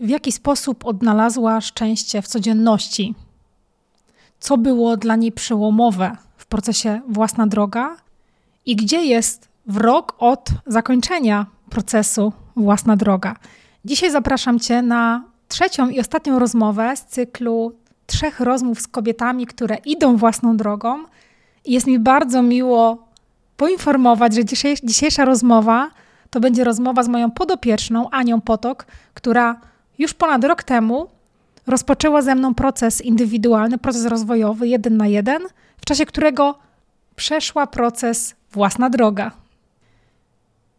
w jaki sposób odnalazła szczęście w codzienności? Co było dla niej przełomowe w procesie własna droga? I gdzie jest w rok od zakończenia procesu własna droga? Dzisiaj zapraszam Cię na trzecią i ostatnią rozmowę z cyklu trzech rozmów z kobietami, które idą własną drogą. I jest mi bardzo miło poinformować, że dzisiejsza rozmowa to będzie rozmowa z moją podopieczną Anią Potok, która już ponad rok temu rozpoczęła ze mną proces indywidualny, proces rozwojowy jeden na jeden, w czasie którego przeszła proces własna droga.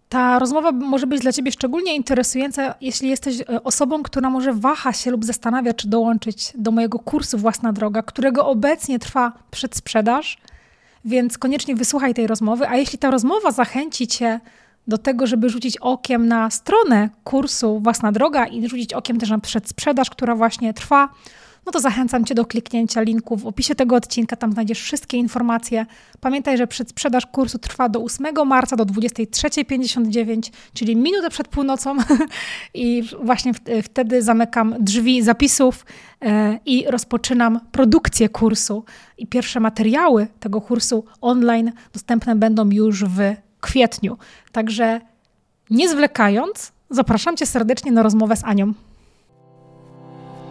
Ta rozmowa może być dla Ciebie szczególnie interesująca, jeśli jesteś e, osobą, która może waha się lub zastanawia, czy dołączyć do mojego kursu Własna Droga, którego obecnie trwa przedsprzedaż, więc koniecznie wysłuchaj tej rozmowy. A jeśli ta rozmowa zachęci Cię do tego, żeby rzucić okiem na stronę kursu Własna Droga i rzucić okiem też na przedsprzedaż, która właśnie trwa, no to zachęcam Cię do kliknięcia linku w opisie tego odcinka, tam znajdziesz wszystkie informacje. Pamiętaj, że przedsprzedaż kursu trwa do 8 marca do 23.59, czyli minutę przed północą i właśnie wtedy zamykam drzwi zapisów e, i rozpoczynam produkcję kursu. I pierwsze materiały tego kursu online dostępne będą już w kwietniu. Także nie zwlekając, zapraszam Cię serdecznie na rozmowę z Anią.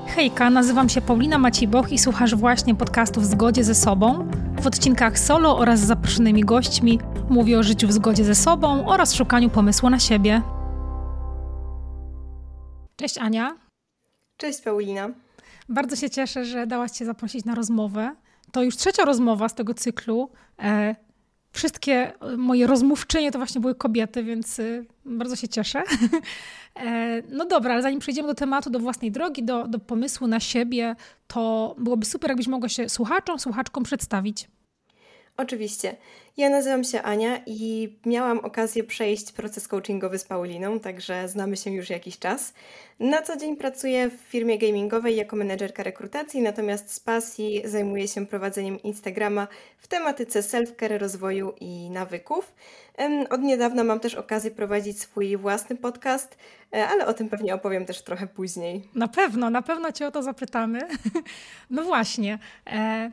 Hejka, nazywam się Paulina Maciboch i słuchasz właśnie podcastów w zgodzie ze sobą. W odcinkach solo oraz z zaproszonymi gośćmi mówię o życiu w zgodzie ze sobą oraz szukaniu pomysłu na siebie. Cześć Ania. Cześć Paulina. Bardzo się cieszę, że dałaś się zaprosić na rozmowę. To już trzecia rozmowa z tego cyklu. E, Wszystkie moje rozmówczynie to właśnie były kobiety, więc y, bardzo się cieszę. E, no dobra, ale zanim przejdziemy do tematu, do własnej drogi, do, do pomysłu na siebie, to byłoby super, jakbyś mogła się słuchaczom, słuchaczkom przedstawić. Oczywiście. Ja nazywam się Ania i miałam okazję przejść proces coachingowy z Pauliną, także znamy się już jakiś czas. Na co dzień pracuję w firmie gamingowej jako menedżerka rekrutacji, natomiast z pasji zajmuję się prowadzeniem Instagrama w tematyce self-care, rozwoju i nawyków. Od niedawna mam też okazję prowadzić swój własny podcast, e, ale o tym pewnie opowiem też trochę później. Na pewno, na pewno Cię o to zapytamy. No właśnie. E,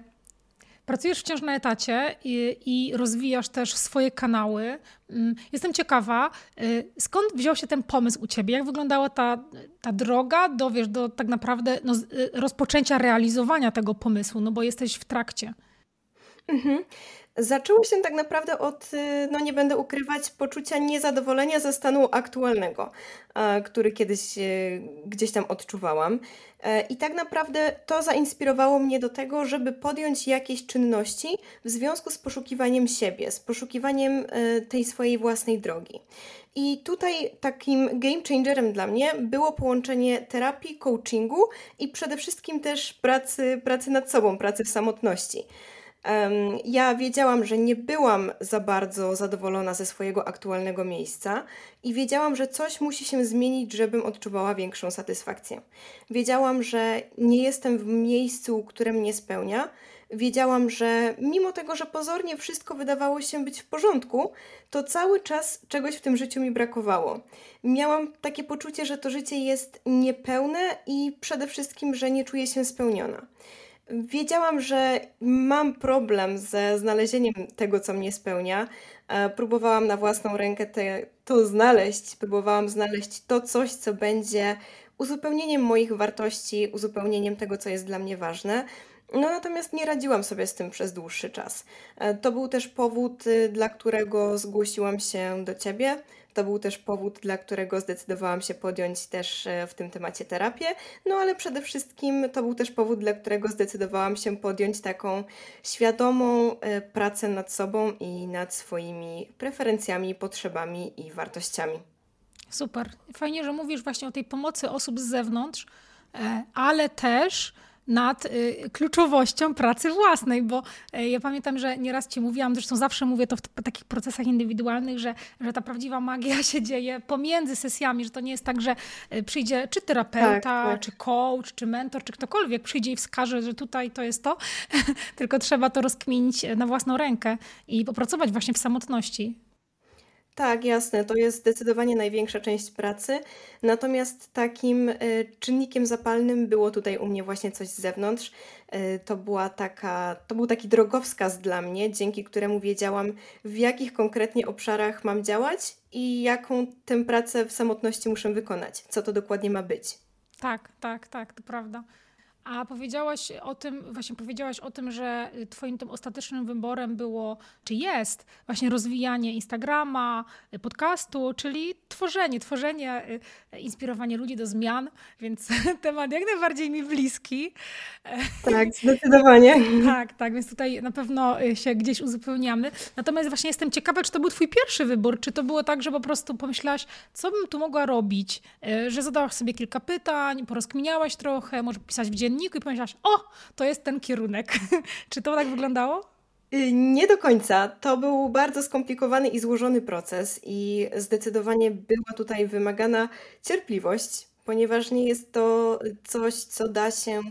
Pracujesz wciąż na etacie i, i, rozwijasz też swoje kanały. Mm, jestem ciekawa, y, skąd wziął się ten pomysł u ciebie? Jak wyglądała ta, ta droga do, wiesz, do tak naprawdę no, y, rozpoczęcia realizowania tego pomysłu, no bo jesteś w trakcie. Mhm. Zaczęło się tak naprawdę od, y, no nie będę ukrywać, poczucia niezadowolenia ze stanu aktualnego, który kiedyś y, gdzieś tam odczuwałam. E, I tak naprawdę to zainspirowało mnie do tego, żeby podjąć jakieś czynności w związku z poszukiwaniem siebie, z poszukiwaniem e, tej swojej własnej drogi. I tutaj takim game changerem dla mnie było połączenie terapii, coachingu i przede wszystkim też pracy, pracy nad sobą, pracy w samotności. Ja wiedziałam, że nie byłam za bardzo zadowolona ze swojego aktualnego miejsca i wiedziałam, że coś musi się zmienić, żebym odczuwała większą satysfakcję. Wiedziałam, że nie jestem w miejscu, które mnie spełnia. Wiedziałam, że mimo tego, że pozornie wszystko wydawało się być w porządku, to cały czas czegoś w tym życiu mi brakowało. Miałam takie poczucie, że to życie jest niepełne i przede wszystkim, że nie czuję się spełniona. Wiedziałam, że mam problem ze znalezieniem tego, co mnie spełnia. E, próbowałam na własną rękę te, to znaleźć, próbowałam znaleźć to coś, co będzie uzupełnieniem moich wartości, uzupełnieniem tego, co jest dla mnie ważne. No natomiast nie radziłam sobie z tym przez dłuższy czas. E, to był też powód, y, dla którego zgłosiłam się do Ciebie. To był też powód, dla którego zdecydowałam się podjąć też e, w tym temacie terapię. No ale przede wszystkim to był też powód, dla którego zdecydowałam się podjąć taką świadomą e, pracę nad sobą i nad swoimi preferencjami, potrzebami i wartościami. Super. Fajnie, że mówisz właśnie o tej pomocy osób z zewnątrz, ale też nad y, kluczowością pracy własnej, bo y, ja pamiętam, że nieraz Ci mówiłam, zresztą zawsze mówię to w takich procesach indywidualnych, że, że ta prawdziwa magia się dzieje pomiędzy sesjami, że to nie jest tak, że y, przyjdzie czy terapeuta, tak, tak. czy coach, czy mentor, czy ktokolwiek przyjdzie i wskaże, że tutaj to jest to, tylko trzeba to rozkminić na własną rękę i popracować właśnie w samotności. Tak, jasne, to jest zdecydowanie największa część pracy. Natomiast takim, y, czynnikiem zapalnym było tutaj u mnie właśnie coś z zewnątrz. Y, to była taka to był taki drogowskaz dla mnie, dzięki któremu wiedziałam, w jakich konkretnie obszarach mam działać i jaką tę pracę w samotności muszę wykonać, co to dokładnie ma być. Tak, tak, tak, to prawda. A powiedziałaś o tym, właśnie powiedziałaś o tym, że twoim tym ostatecznym wyborem było, czy jest właśnie rozwijanie Instagrama, podcastu, czyli tworzenie, tworzenie, y, inspirowanie ludzi do zmian, więc temat jak najbardziej mi bliski. Tak, zdecydowanie. tak, tak, więc tutaj na pewno y, się gdzieś uzupełniamy. Natomiast właśnie jestem ciekawa, czy to był twój pierwszy wybór, czy to było tak, że po prostu pomyślałaś, co bym tu mogła robić, y, że zadałaś sobie kilka pytań, porozkminiałaś trochę, może pisać w dzienniku, dzienniku i pomyślałaś, o, to jest ten kierunek. Czy to tak wyglądało? Y, nie do końca. To był bardzo skomplikowany i złożony proces, i zdecydowanie była tutaj wymagana cierpliwość, ponieważ nie jest to coś, co da się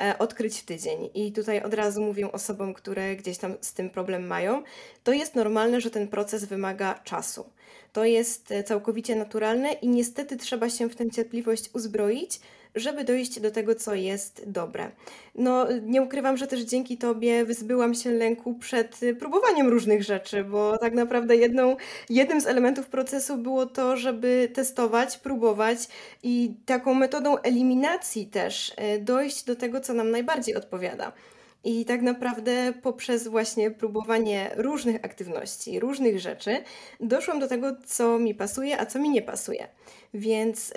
e, odkryć w tydzień. I tutaj od razu mówię osobom, które gdzieś tam z tym problem mają, to jest normalne, że ten proces wymaga czasu. To jest e, całkowicie naturalne i niestety trzeba się w tę cierpliwość uzbroić, żeby dojść do tego, co jest dobre. No, nie ukrywam, że też dzięki Tobie wyzbyłam się lęku przed próbowaniem różnych rzeczy, bo tak naprawdę jedną, jednym z elementów procesu było to, żeby testować, próbować i taką metodą eliminacji też e, dojść do tego, co nam najbardziej odpowiada. I tak naprawdę poprzez właśnie próbowanie różnych aktywności, różnych rzeczy, doszłam do tego, co mi pasuje, a co mi nie pasuje. Więc y,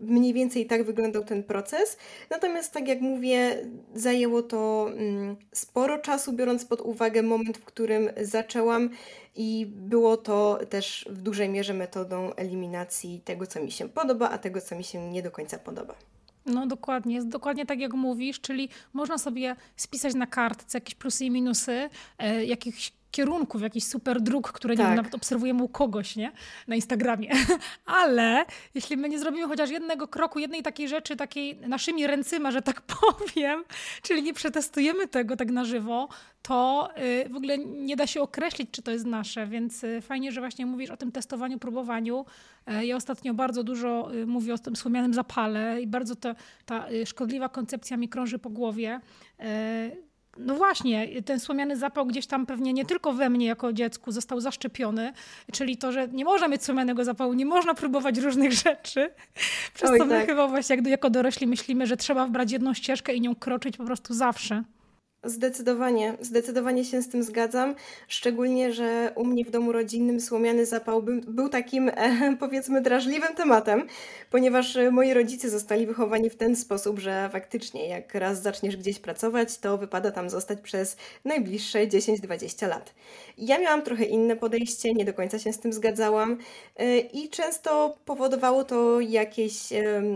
mniej więcej tak wyglądał ten proces. Natomiast, tak jak mówię, zajęło to mm, sporo czasu, biorąc pod uwagę moment, w którym zaczęłam, i było to też w dużej mierze metodą eliminacji tego, co mi się podoba, a tego, co mi się nie do końca podoba. No dokładnie, jest dokładnie tak jak mówisz, czyli można sobie spisać na kartce jakieś plusy i minusy, e, jakichś kierunków, jakichś super dróg, które tak. nie wiem, nawet obserwujemy u kogoś, nie? Na Instagramie. Ale jeśli my nie zrobimy chociaż jednego kroku, jednej takiej rzeczy, takiej naszymi ręcyma, że tak powiem, czyli nie przetestujemy tego tak na żywo, to y, w ogóle nie da się określić, czy to jest nasze, więc y, fajnie, że właśnie mówisz o tym testowaniu, próbowaniu. E, ja ostatnio bardzo dużo y, mówię o tym słomianym zapale i bardzo to, ta szkodliwa koncepcja mi krąży po głowie e, no właśnie, ten słomiany zapał gdzieś tam pewnie nie tylko we mnie jako dziecku został zaszczepiony, czyli to, że nie można mieć słomianego zapału, nie można próbować różnych rzeczy. Przez Oj, to my tak. chyba właśnie jak, jako dorośli myślimy, że trzeba wbrać jedną ścieżkę i nią kroczyć po prostu zawsze. Zdecydowanie, zdecydowanie się z tym zgadzam. Szczególnie, że u mnie w domu rodzinnym słomiany zapał był, takim, e, powiedzmy, drażliwym tematem, ponieważ e, moi rodzice zostali wychowani w ten sposób, że faktycznie, jak raz zaczniesz gdzieś pracować, to wypada tam zostać przez najbliższe 10-20 lat. Ja miałam trochę inne podejście, nie do końca się z tym zgadzałam e, i często powodowało to jakieś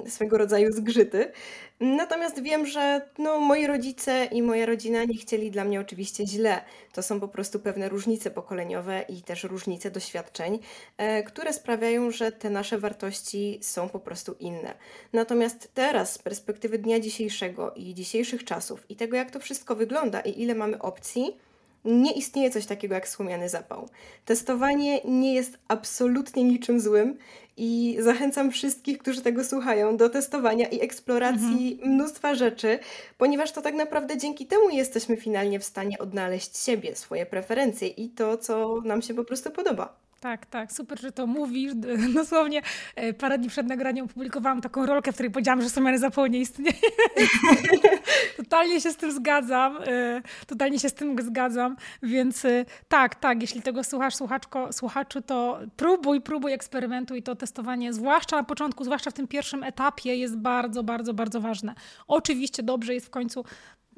swego rodzaju zgrzyty. Natomiast wiem, że no, moi rodzice i moja rodzina nie chcieli dla mnie oczywiście źle. To są po prostu pewne różnice pokoleniowe i też różnice doświadczeń, e, które sprawiają, że te nasze wartości są po prostu inne. Natomiast teraz, z perspektywy dnia dzisiejszego i dzisiejszych czasów i tego, jak to wszystko wygląda i ile mamy opcji, nie istnieje coś takiego jak słomiany zapał. Testowanie nie jest absolutnie niczym złym i zachęcam wszystkich, którzy tego słuchają, do testowania i eksploracji mhm. mnóstwa rzeczy, ponieważ to tak naprawdę dzięki temu jesteśmy finalnie w stanie odnaleźć siebie, swoje preferencje i to, co nam się po prostu podoba. Tak, tak, super, że to mówisz. Dosłownie e, parę dni przed nagraniem opublikowałam taką rolkę, w której powiedziałam, że somiany zapał nie istnieje. totalnie się z tym zgadzam, e, totalnie się z tym zgadzam, więc e, tak, tak, jeśli tego słuchasz, słuchaczko, słuchaczu, to próbuj, próbuj, eksperymentuj to testowanie, zwłaszcza na początku, zwłaszcza w tym pierwszym etapie jest bardzo, bardzo, bardzo ważne. Oczywiście dobrze jest w końcu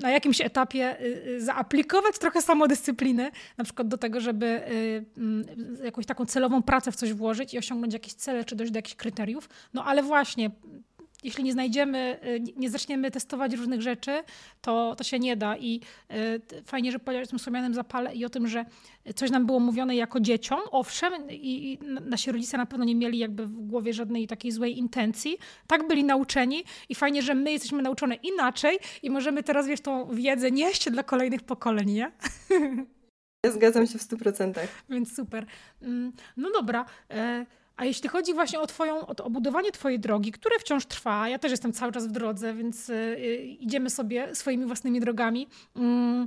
na jakimś etapie y, y, zaaplikować trochę samodyscypliny, na przykład do tego, żeby y, mm, jakąś taką celową pracę w coś włożyć i osiągnąć jakieś cele, czy dojść do jakichś kryteriów. No ale właśnie jeśli nie znajdziemy, y, nie zaczniemy testować różnych rzeczy, to, to się nie da. I y, fajnie, że powiedziałeś o tym słomianym zapale i o tym, że coś nam było mówione jako dzieciom, owszem, i, i nasi rodzice na pewno nie mieli jakby w głowie żadnej takiej złej intencji. Tak byli nauczeni i fajnie, że my jesteśmy nauczone inaczej i możemy teraz, wiesz, tą wiedzę nieść dla kolejnych pokoleń, nie? Ja zgadzam się w 100%. Więc super. Mm, no dobra. A jeśli chodzi właśnie o twoją, o, to, o budowanie twojej drogi, które wciąż trwa, ja też jestem cały czas w drodze, więc e, idziemy sobie swoimi własnymi drogami. Mm,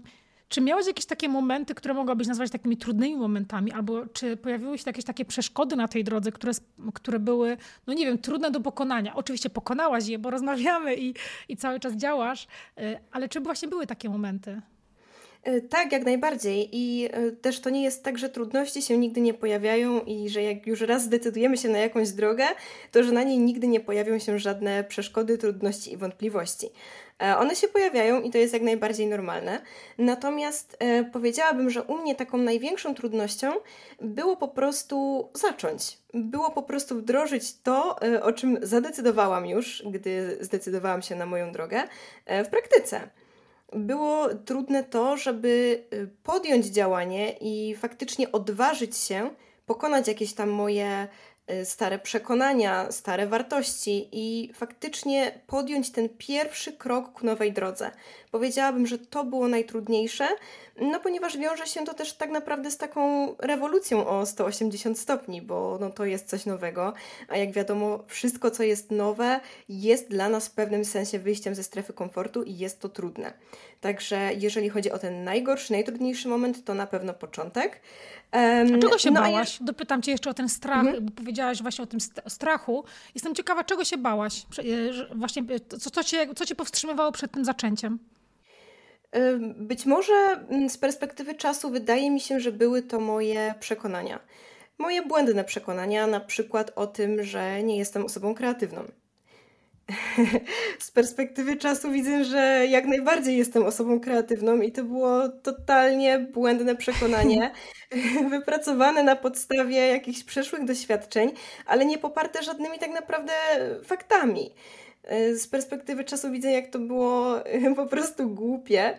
czy miałeś jakieś takie momenty, które mogłabyś nazwać takimi trudnymi momentami, albo czy pojawiły się jakieś takie przeszkody na tej drodze, które, które były, no nie wiem, trudne do pokonania? Oczywiście pokonałaś je, bo rozmawiamy i, i cały czas działasz, e, ale czy właśnie były takie momenty? E, tak, jak najbardziej. I e, też to nie jest tak, że trudności się nigdy nie pojawiają i że jak już raz zdecydujemy się na jakąś drogę, to że na niej nigdy nie pojawią się żadne przeszkody, trudności i wątpliwości. E, one się pojawiają i to jest jak najbardziej normalne. Natomiast powiedziałabym, że u mnie taką największą trudnością było po prostu zacząć. Było po prostu wdrożyć to, o czym zadecydowałam już, gdy zdecydowałam się na moją drogę, w praktyce było trudne to, żeby podjąć działanie i faktycznie odważyć się pokonać jakieś tam moje Y, stare przekonania, stare wartości i faktycznie podjąć ten pierwszy krok ku nowej drodze. Powiedziałabym, że to było najtrudniejsze, no ponieważ wiąże się to też tak naprawdę z taką rewolucją o 180 stopni, bo no, to jest coś nowego, a jak wiadomo, wszystko co jest nowe jest dla nas w pewnym sensie wyjściem ze strefy komfortu i jest to trudne. Także jeżeli chodzi o ten najgorszy, najtrudniejszy moment, to na pewno początek. Um, a czego się no, bałaś? Ja... Dopytam Cię jeszcze o ten strach, mhm. bo powiedziałaś właśnie o tym strachu. Jestem ciekawa, czego się bałaś? E, właśnie, e, co, co, cię, co Cię powstrzymywało przed tym zaczęciem? Być może mm, z perspektywy czasu wydaje mi się, że były to moje przekonania. Moje błędne przekonania, na przykład o tym, że nie jestem osobą kreatywną. z perspektywy czasu widzę, że jak najbardziej jestem osobą kreatywną i to było totalnie błędne przekonanie, wypracowane na podstawie jakichś przeszłych doświadczeń, ale nie poparte żadnymi tak naprawdę faktami. E, z perspektywy czasu widzę, jak to było po prostu głupie.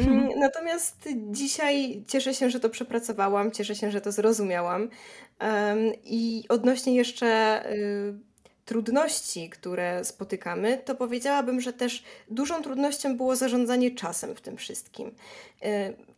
Mm, natomiast dzisiaj cieszę się, że to przepracowałam, cieszę się, że to zrozumiałam. I odnośnie jeszcze y, trudności, które spotykamy, to powiedziałabym, że też dużą trudnością było zarządzanie czasem w tym wszystkim.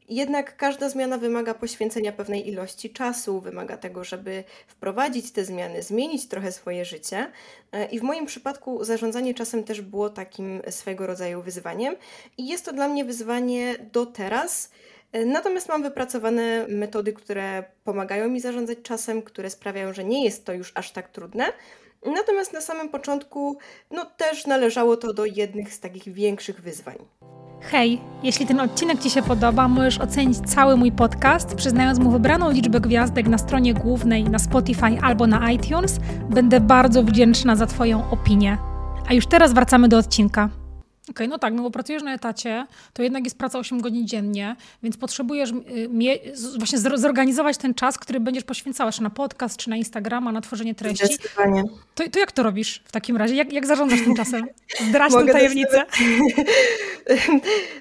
Jednak każda zmiana wymaga poświęcenia pewnej ilości czasu, wymaga tego, żeby wprowadzić te zmiany, zmienić trochę swoje życie. E, I w moim przypadku zarządzanie czasem też było takim swego rodzaju wyzwaniem. I jest to dla mnie wyzwanie do teraz. E, natomiast mam wypracowane metody, które pomagają mi zarządzać czasem, które sprawiają, że nie jest to już aż tak trudne. Natomiast na samym początku no, też należało to do jednych z takich większych wyzwań. Hej, jeśli ten odcinek Ci się podoba, możesz ocenić cały mój podcast, przyznając mu wybraną liczbę gwiazdek na stronie głównej, na Spotify albo na iTunes. Będę bardzo wdzięczna za Twoją opinię. A już teraz wracamy do odcinka. Okej, okay, no tak, no bo pracujesz na etacie, to jednak jest praca 8 godzin dziennie, więc potrzebujesz y, mie- właśnie zorganizować ten czas, który będziesz poświęcała, czy na podcast, czy na Instagrama, na tworzenie treści. Zdecydowanie. To, to jak to robisz w takim razie? Jak, jak zarządzasz tym czasem? Zdradź tę tajemnicę.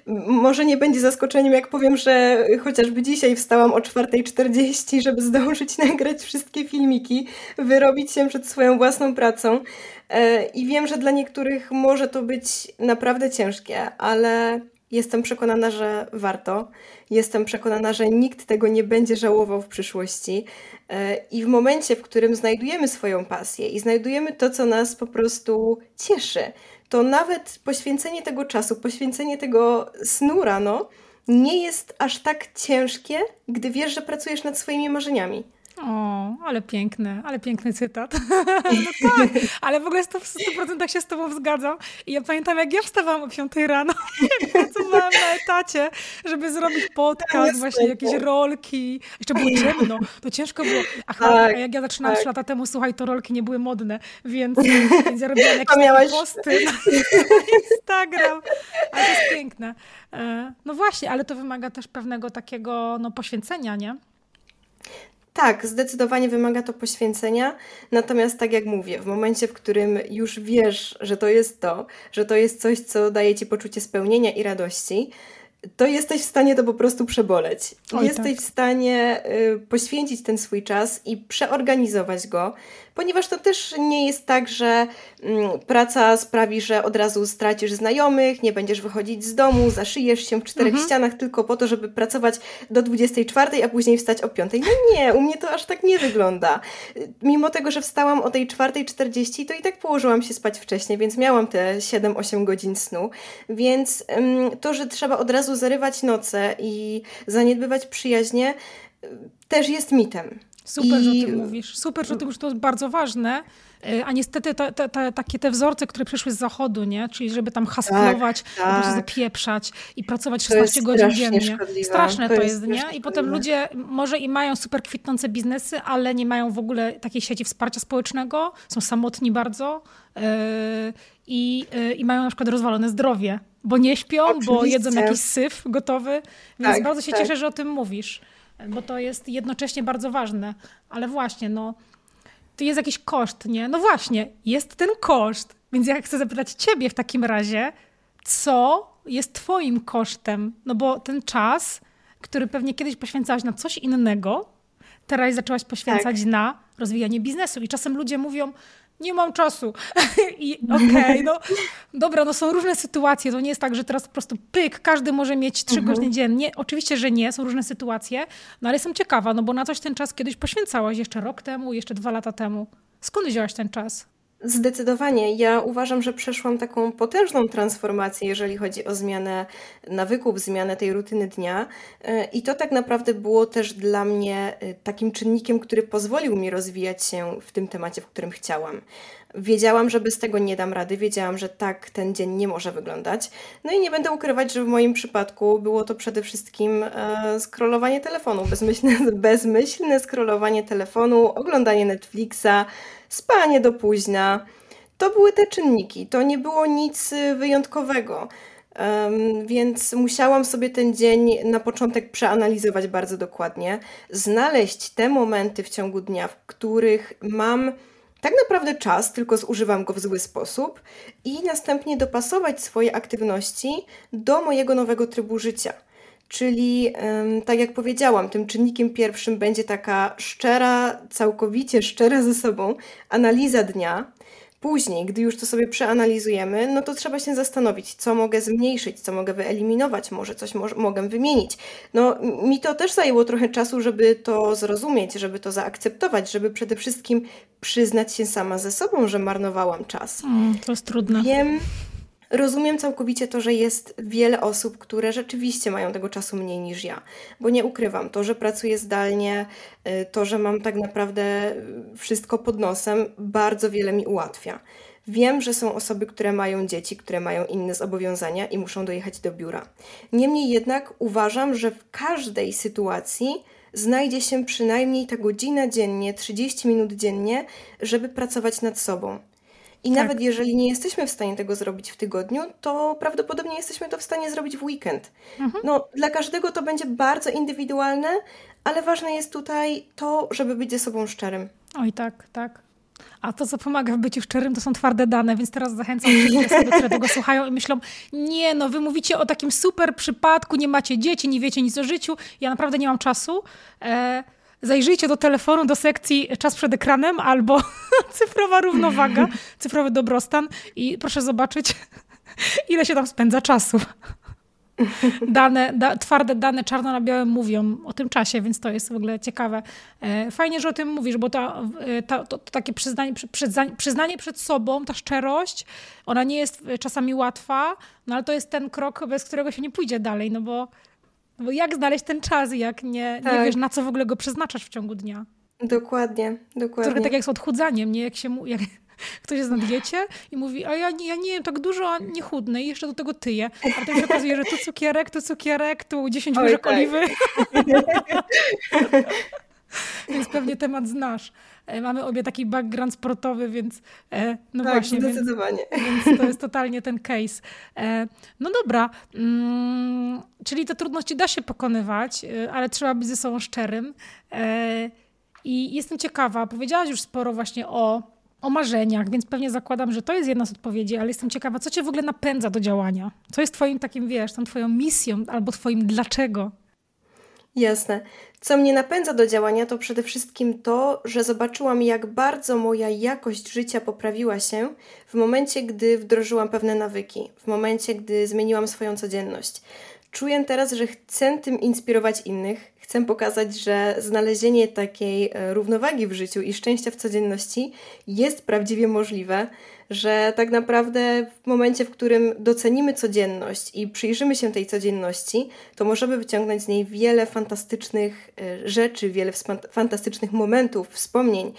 Może nie będzie zaskoczeniem, jak powiem, że chociażby dzisiaj wstałam o 4.40, żeby zdążyć nagrać wszystkie filmiki, wyrobić się przed swoją własną pracą. E, I wiem, że dla niektórych może to być naprawdę ciężkie, ale jestem przekonana, że warto. Jestem przekonana, że nikt tego nie będzie żałował w przyszłości. E, I w momencie, w którym znajdujemy swoją pasję i znajdujemy to, co nas po prostu cieszy, to nawet poświęcenie tego czasu, poświęcenie tego snu rano nie jest aż tak ciężkie, gdy wiesz, że pracujesz nad swoimi marzeniami. O, ale piękny, ale piękny cytat. no tak, ale w ogóle w 100% się z tobą zgadzam. I ja pamiętam, jak ja wstawałam o 5 rano, jak pracowałam na etacie, żeby zrobić podcast, właśnie jakieś rolki. Jeszcze było ciemno, to ciężko było. Aha, tak, a jak ja zaczynałam tak. 3 lata temu, słuchaj, to rolki nie były modne, więc, więc ja robiłam jakieś miałaś... posty na Instagram. Ale to jest piękne. E, no właśnie, ale to wymaga też pewnego takiego no, poświęcenia, nie? Tak, zdecydowanie wymaga to poświęcenia. Natomiast, tak jak mówię, w momencie, w którym już wiesz, że to jest to, że to jest coś, co daje ci poczucie spełnienia i radości, to jesteś w stanie to po prostu przeboleć. Oj, jesteś tak. w stanie y, poświęcić ten swój czas i przeorganizować go, ponieważ to też nie jest tak, że mm, praca sprawi, że od razu stracisz znajomych, nie będziesz wychodzić z domu, zaszyjesz się w czterech mhm. ścianach tylko po to, żeby pracować do 24, a później wstać o 5. No nie, u mnie to aż tak nie wygląda. Mimo tego, że wstałam o tej 4.40, to i tak położyłam się spać wcześniej, więc miałam te 7-8 godzin snu. Więc to, że trzeba od razu zarywać noce i zaniedbywać przyjaźnie, też jest mitem. Super, I... że o tym mówisz. Super, że o tym mówisz, to jest bardzo ważne. E, a niestety te, te, te, takie te wzorce, które przyszły z zachodu, nie? czyli żeby tam hasklować, tak, tak. zapieprzać i pracować 16 godzin dziennie. Straszne to, to jest, nie? I potem ludzie może i mają super kwitnące biznesy, ale nie mają w ogóle takiej sieci wsparcia społecznego, są samotni bardzo yy, i, yy, i mają na przykład rozwalone zdrowie, bo nie śpią, Oczywiście. bo jedzą jakiś syf gotowy. Więc tak, bardzo się tak. cieszę, że o tym mówisz bo to jest jednocześnie bardzo ważne. Ale właśnie, no, to jest jakiś koszt, nie? No właśnie, jest ten koszt. Więc ja chcę zapytać Ciebie w takim razie, co jest Twoim kosztem? No bo ten czas, który pewnie kiedyś poświęcałaś na coś innego, teraz zaczęłaś poświęcać tak. na rozwijanie biznesu. I czasem ludzie mówią, nie mam czasu. I okej, okay, no dobra, no są różne sytuacje. To nie jest tak, że teraz po prostu pyk, każdy może mieć trzy mhm. godziny dziennie. Oczywiście, że nie, są różne sytuacje, no ale jestem ciekawa, no bo na coś ten czas kiedyś poświęcałaś, jeszcze rok temu, jeszcze dwa lata temu. Skąd wzięłaś ten czas? Zdecydowanie. Ja uważam, że przeszłam taką potężną transformację, jeżeli chodzi o zmianę nawyków, zmianę tej rutyny dnia. E, I to tak naprawdę było też dla mnie e, takim czynnikiem, który pozwolił mi rozwijać się w tym temacie, w którym chciałam. Wiedziałam, że bez tego nie dam rady, wiedziałam, że tak ten dzień nie może wyglądać. No i nie będę ukrywać, że w moim przypadku było to przede wszystkim e, telefonu, bezmyślne, bezmyślne telefonu, oglądanie Netflixa, spanie do późna. To były te czynniki, to nie było nic y, wyjątkowego. Um, więc musiałam sobie ten dzień na początek przeanalizować bardzo dokładnie, znaleźć te momenty w ciągu dnia, w których mam tak naprawdę czas, tylko zużywam go w zły sposób, i następnie dopasować swoje aktywności do mojego nowego trybu życia. Czyli, tak jak powiedziałam, tym czynnikiem pierwszym będzie taka szczera, całkowicie szczera ze sobą analiza dnia. Później, gdy już to sobie przeanalizujemy, no to trzeba się zastanowić, co mogę zmniejszyć, co mogę wyeliminować, może coś mo mogę wymienić. No, mi to też zajęło trochę czasu, żeby to zrozumieć, żeby to zaakceptować, żeby przede wszystkim przyznać się sama ze sobą, że marnowałam czas. Mm, to jest trudne. Wiem, Rozumiem całkowicie to, że jest wiele osób, które rzeczywiście mają tego czasu mniej niż ja, bo nie ukrywam, to, że pracuję zdalnie, y, to, że mam tak naprawdę wszystko pod nosem, bardzo wiele mi ułatwia. Wiem, że są osoby, które mają dzieci, które mają inne zobowiązania i muszą dojechać do biura. Niemniej jednak uważam, że w każdej sytuacji znajdzie się przynajmniej ta godzina dziennie, 30 minut dziennie, żeby pracować nad sobą. I tak. nawet jeżeli nie jesteśmy w stanie tego zrobić w tygodniu, to prawdopodobnie jesteśmy to w stanie zrobić w weekend. Mhm. No, dla każdego to będzie bardzo indywidualne, ale ważne jest tutaj to, żeby być ze sobą szczerym. Oj, tak, tak. A to, co pomaga w byciu szczerym, to są twarde dane, więc teraz zachęcam wszystkich osoby, które tego słuchają i myślą, nie, no wy mówicie o takim super przypadku, nie macie dzieci, nie wiecie nic o życiu, ja naprawdę nie mam czasu. E zajrzyjcie do telefonu, do sekcji czas przed ekranem albo cyfrowa równowaga, cyfrowy dobrostan i proszę zobaczyć, ile się tam spędza czasu. Dane, da, twarde dane czarno na białym mówią o tym czasie, więc to jest w ogóle ciekawe. E, fajnie, że o tym mówisz, bo to, e, to, to, takie przyznanie, przyznanie przed sobą, ta szczerość, ona nie jest czasami łatwa, no ale to jest ten krok, bez którego się nie pójdzie dalej, no bo bo jak znaleźć ten czas, jak nie, tak. nie wiesz, na co w ogóle go przeznaczasz w ciągu dnia? Dokładnie, dokładnie. Trochę tak jak z odchudzaniem, nie? Jak się jak ktoś jest na diecie i mówi, a ja, ja nie jem tak dużo, a nie chudny i jeszcze do tego tyję. A potem się okazuje, że tu cukierek, tu cukierek, tu 10 łyżek tak. oliwy. Więc pewnie temat znasz. E, mamy obie taki background sportowy, więc e, no tak, właśnie. zdecydowanie. Więc, więc, to jest totalnie ten case. E, no dobra, mm, czyli te trudności da się pokonywać, ale trzeba być ze sobą szczerym. I jestem ciekawa, powiedziałaś już sporo właśnie o o marzeniach, więc pewnie zakładam, że to jest jedna z odpowiedzi, ale jestem ciekawa, co cię w ogóle napędza do działania? Co jest twoim takim, wiesz, tą twoją misją albo twoim dlaczego? Jasne. Co mnie napędza do działania, to przede wszystkim to, że zobaczyłam, jak bardzo moja jakość życia poprawiła się w momencie, gdy wdrożyłam pewne nawyki, w momencie, gdy zmieniłam swoją codzienność. Czuję teraz, że chcę tym inspirować innych. Chcę pokazać, że znalezienie takiej e, równowagi w życiu i szczęścia w codzienności jest prawdziwie możliwe, że tak naprawdę w momencie, w którym docenimy codzienność i przyjrzymy się tej codzienności, to możemy wyciągnąć z niej wiele fantastycznych e, rzeczy, wiele fantastycznych momentów, wspomnień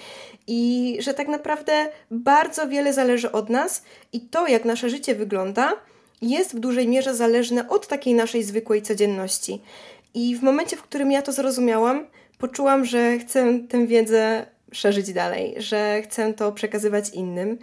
i że tak naprawdę bardzo wiele zależy od nas i to, jak nasze życie wygląda, jest w dużej mierze zależne od takiej naszej zwykłej codzienności. I w momencie, w którym ja to zrozumiałam, poczułam, że chcę tę wiedzę szerzyć dalej, że chcę to przekazywać innym.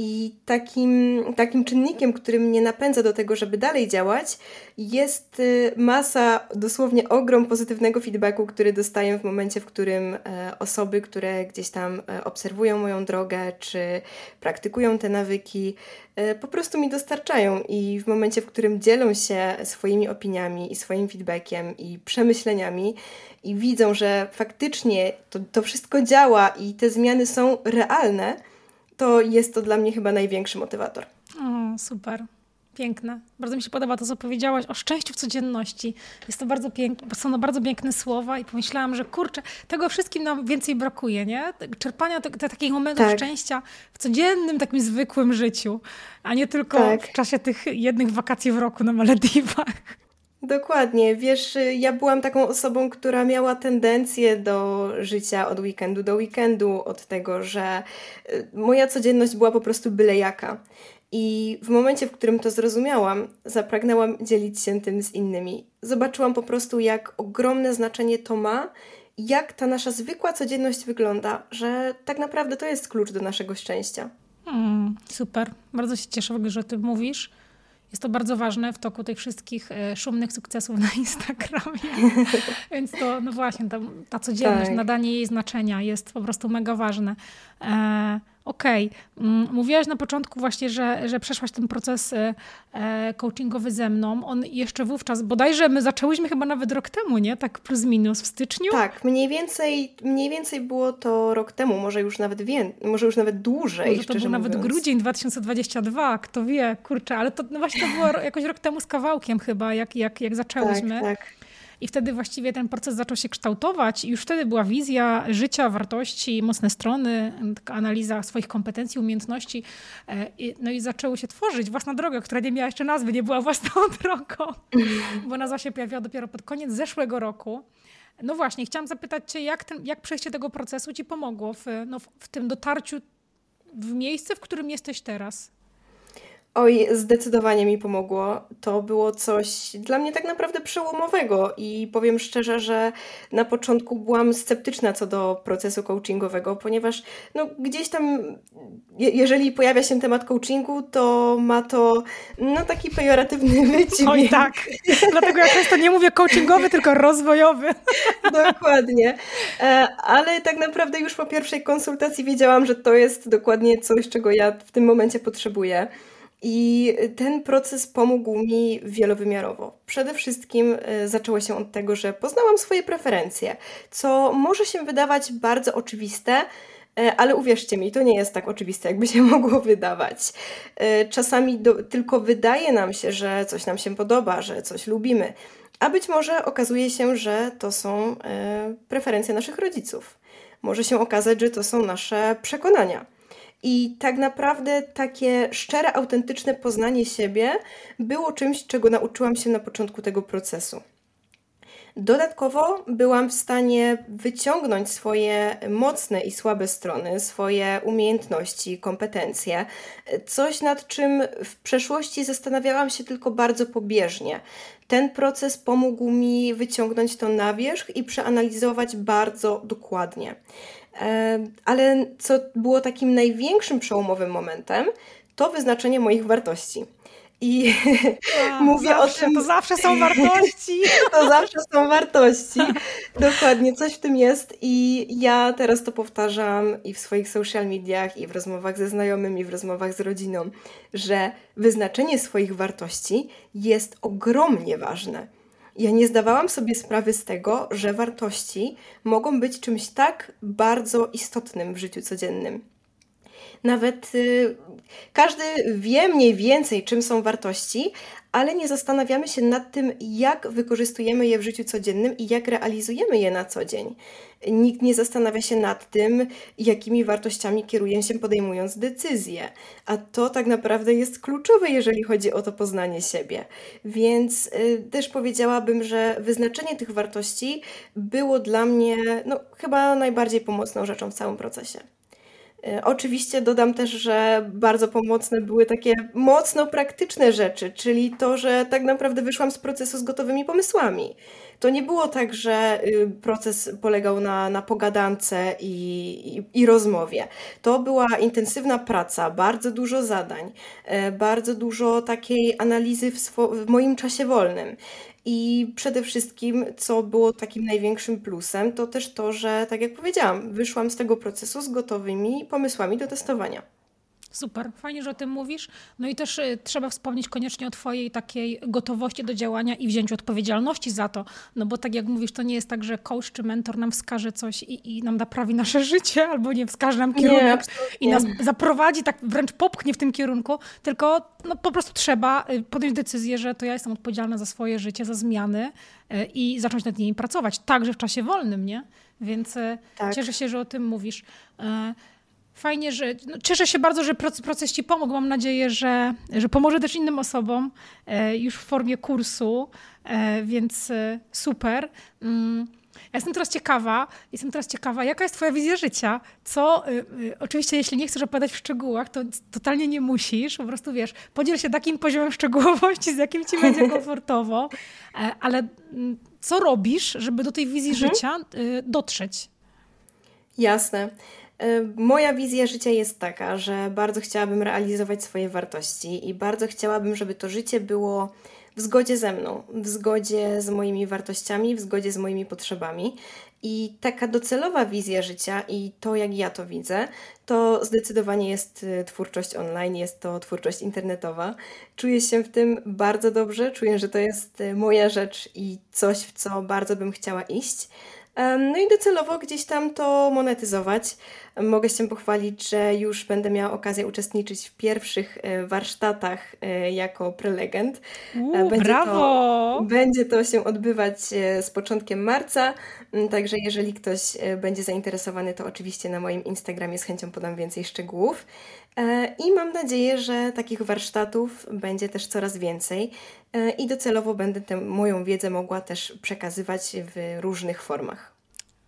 I takim, takim czynnikiem, który mnie napędza do tego, żeby dalej działać, jest y, masa, dosłownie ogrom pozytywnego feedbacku, który dostaję w momencie, w którym e, osoby, które gdzieś tam e, obserwują moją drogę, czy praktykują te nawyki, e, po prostu mi dostarczają. I w momencie, w którym dzielą się swoimi opiniami i swoim feedbackiem i przemyśleniami, i widzą, że faktycznie to, to wszystko działa i te zmiany są realne, to jest to dla mnie chyba największy motywator. O, super. Piękne. Bardzo mi się podoba to, co powiedziałaś o szczęściu w codzienności. Jest to bardzo piękne, są to bardzo piękne słowa i pomyślałam, że kurczę, tego wszystkim nam więcej brakuje, nie? Czerpania te, te takich momentów tak. szczęścia w codziennym, takim zwykłym życiu, a nie tylko tak. w czasie tych jednych wakacji w roku na Malediwach. Dokładnie. Wiesz, ja byłam taką osobą, która miała tendencję do życia od weekendu do weekendu, od tego, że y, moja codzienność była po prostu byle jaka. I w momencie, w którym to zrozumiałam, zapragnęłam dzielić się tym z innymi. Zobaczyłam po prostu, jak ogromne znaczenie to ma, jak ta nasza zwykła codzienność wygląda, że tak naprawdę to jest klucz do naszego szczęścia. Hmm, super. Bardzo się cieszę, że o tym mówisz. Jest to bardzo ważne w toku tych wszystkich e, szumnych sukcesów na Instagramie. Więc to, no właśnie, ta, ta codzienność, tak. nadanie jej znaczenia jest po prostu mega ważne. E, Okej, okay. Mm, mówiłaś na początku właśnie, że, że przeszłaś ten proces e, e, coachingowy ze mną. On jeszcze wówczas, bodajże my zaczęłyśmy chyba nawet rok temu, nie? Tak plus minus w styczniu? Tak, mniej więcej, mniej więcej było to rok temu, może już nawet wie, może już nawet dłużej, może to był mówiąc. nawet grudzień 2022, kto wie, kurczę, ale to no właśnie to było jakoś rok temu z kawałkiem chyba, jak, jak, jak zaczęłyśmy. Tak, tak. I wtedy właściwie ten proces zaczął się kształtować, i już wtedy była wizja życia, wartości, mocne strony, analiza swoich kompetencji, umiejętności. E, no i zaczęły się tworzyć własna droga, która nie miała jeszcze nazwy, nie była własną drogą, bo nazwa się pojawiła dopiero pod koniec zeszłego roku. No właśnie, chciałam zapytać Cię, jak, ten, jak przejście tego procesu Ci pomogło w, no, w tym dotarciu w miejsce, w którym jesteś teraz? Oj, zdecydowanie mi pomogło. To było coś dla mnie tak naprawdę przełomowego i powiem szczerze, że na początku byłam sceptyczna co do procesu coachingowego, ponieważ no, gdzieś tam, je, jeżeli pojawia się temat coachingu, to ma to no, taki pejoratywny wydźwięk. Oj tak, dlatego ja często nie mówię coachingowy, tylko rozwojowy. Dokładnie, e, ale tak naprawdę już po pierwszej konsultacji wiedziałam, że to jest dokładnie coś, czego ja w tym momencie potrzebuję. I ten proces pomógł mi wielowymiarowo. Przede wszystkim e, zaczęło się od tego, że poznałam swoje preferencje, co może się wydawać bardzo oczywiste, e, ale uwierzcie mi, to nie jest tak oczywiste, jakby się mogło wydawać. E, czasami do, tylko wydaje nam się, że coś nam się podoba, że coś lubimy, a być może okazuje się, że to są preferencje naszych rodziców. Może się okazać, że to są nasze przekonania. I tak naprawdę takie szczere, autentyczne poznanie siebie było czymś, czego nauczyłam się na początku tego procesu. Dodatkowo byłam w stanie wyciągnąć swoje mocne i słabe strony, swoje umiejętności, kompetencje, coś nad czym w przeszłości zastanawiałam się tylko bardzo pobieżnie. Ten proces pomógł mi wyciągnąć to na wierzch i przeanalizować bardzo dokładnie. Ale co było takim największym przełomowym momentem, to wyznaczenie moich wartości. I A, mówię zawsze, o tym. To zawsze są wartości. to zawsze są wartości. Dokładnie, coś w tym jest. I ja teraz to powtarzam i w swoich social mediach, i w rozmowach ze znajomymi, i w rozmowach z rodziną, że wyznaczenie swoich wartości jest ogromnie ważne. Ja nie zdawałam sobie sprawy z tego, że wartości mogą być czymś tak bardzo istotnym w życiu codziennym. Nawet y, każdy wie mniej więcej, czym są wartości, ale nie zastanawiamy się nad tym, jak wykorzystujemy je w życiu codziennym i jak realizujemy je na co dzień. Nikt nie zastanawia się nad tym, jakimi wartościami kieruje się podejmując decyzje, a to tak naprawdę jest kluczowe, jeżeli chodzi o to poznanie siebie. Więc y, też powiedziałabym, że wyznaczenie tych wartości było dla mnie no, chyba najbardziej pomocną rzeczą w całym procesie. E, oczywiście dodam też, że bardzo pomocne były takie mocno praktyczne rzeczy, czyli to, że tak naprawdę wyszłam z procesu z gotowymi pomysłami. To nie było tak, że y, proces polegał na, na pogadance i, i, i rozmowie. To była intensywna praca, bardzo dużo zadań, e, bardzo dużo takiej analizy w, swo- w moim czasie wolnym. I przede wszystkim, co było takim największym plusem, to też to, że, tak jak powiedziałam, wyszłam z tego procesu z gotowymi pomysłami do testowania. Super, fajnie, że o tym mówisz. No i też y, trzeba wspomnieć koniecznie o Twojej takiej gotowości do działania i wzięciu odpowiedzialności za to. No bo tak jak mówisz, to nie jest tak, że coach czy mentor nam wskaże coś i, i nam naprawi nasze życie, albo nie wskaże nam kierunek nie, i nas zaprowadzi, tak wręcz popchnie w tym kierunku, tylko no, po prostu trzeba y, podjąć decyzję, że to ja jestem odpowiedzialna za swoje życie, za zmiany y, i zacząć nad nimi pracować, także w czasie wolnym, nie? Więc tak. cieszę się, że o tym mówisz. Fajnie, że no, cieszę się bardzo, że proces, proces Ci pomógł. Mam nadzieję, że, że pomoże też innym osobom e, już w formie kursu, e, więc e, super. Mm. Ja jestem teraz ciekawa, jestem teraz ciekawa, jaka jest Twoja wizja życia? Co, y, y, oczywiście, jeśli nie chcesz opowiadać w szczegółach, to totalnie nie musisz, po prostu wiesz, podziel się takim poziomem szczegółowości, z jakim Ci będzie komfortowo, e, ale mm, co robisz, żeby do tej wizji mhm. życia y, dotrzeć? Jasne. E, moja wizja życia jest taka, że bardzo chciałabym realizować swoje wartości i bardzo chciałabym, żeby to życie było w zgodzie ze mną, w zgodzie z moimi wartościami, w zgodzie z moimi potrzebami. I taka docelowa wizja życia i to, jak ja to widzę, to zdecydowanie jest e, twórczość online, jest to twórczość internetowa. Czuję się w tym bardzo dobrze, czuję, że to jest e, moja rzecz i coś, w co bardzo bym chciała iść. No i docelowo gdzieś tam to monetyzować. Mogę się pochwalić, że już będę miała okazję uczestniczyć w pierwszych e, warsztatach e, jako prelegent. E, będzie brawo! To, będzie to się odbywać z początkiem marca, mm, także jeżeli ktoś będzie zainteresowany, to oczywiście na moim Instagramie z chęcią podam więcej szczegółów. I mam nadzieję, że takich warsztatów będzie też coraz więcej i docelowo będę tę moją wiedzę mogła też przekazywać w różnych formach.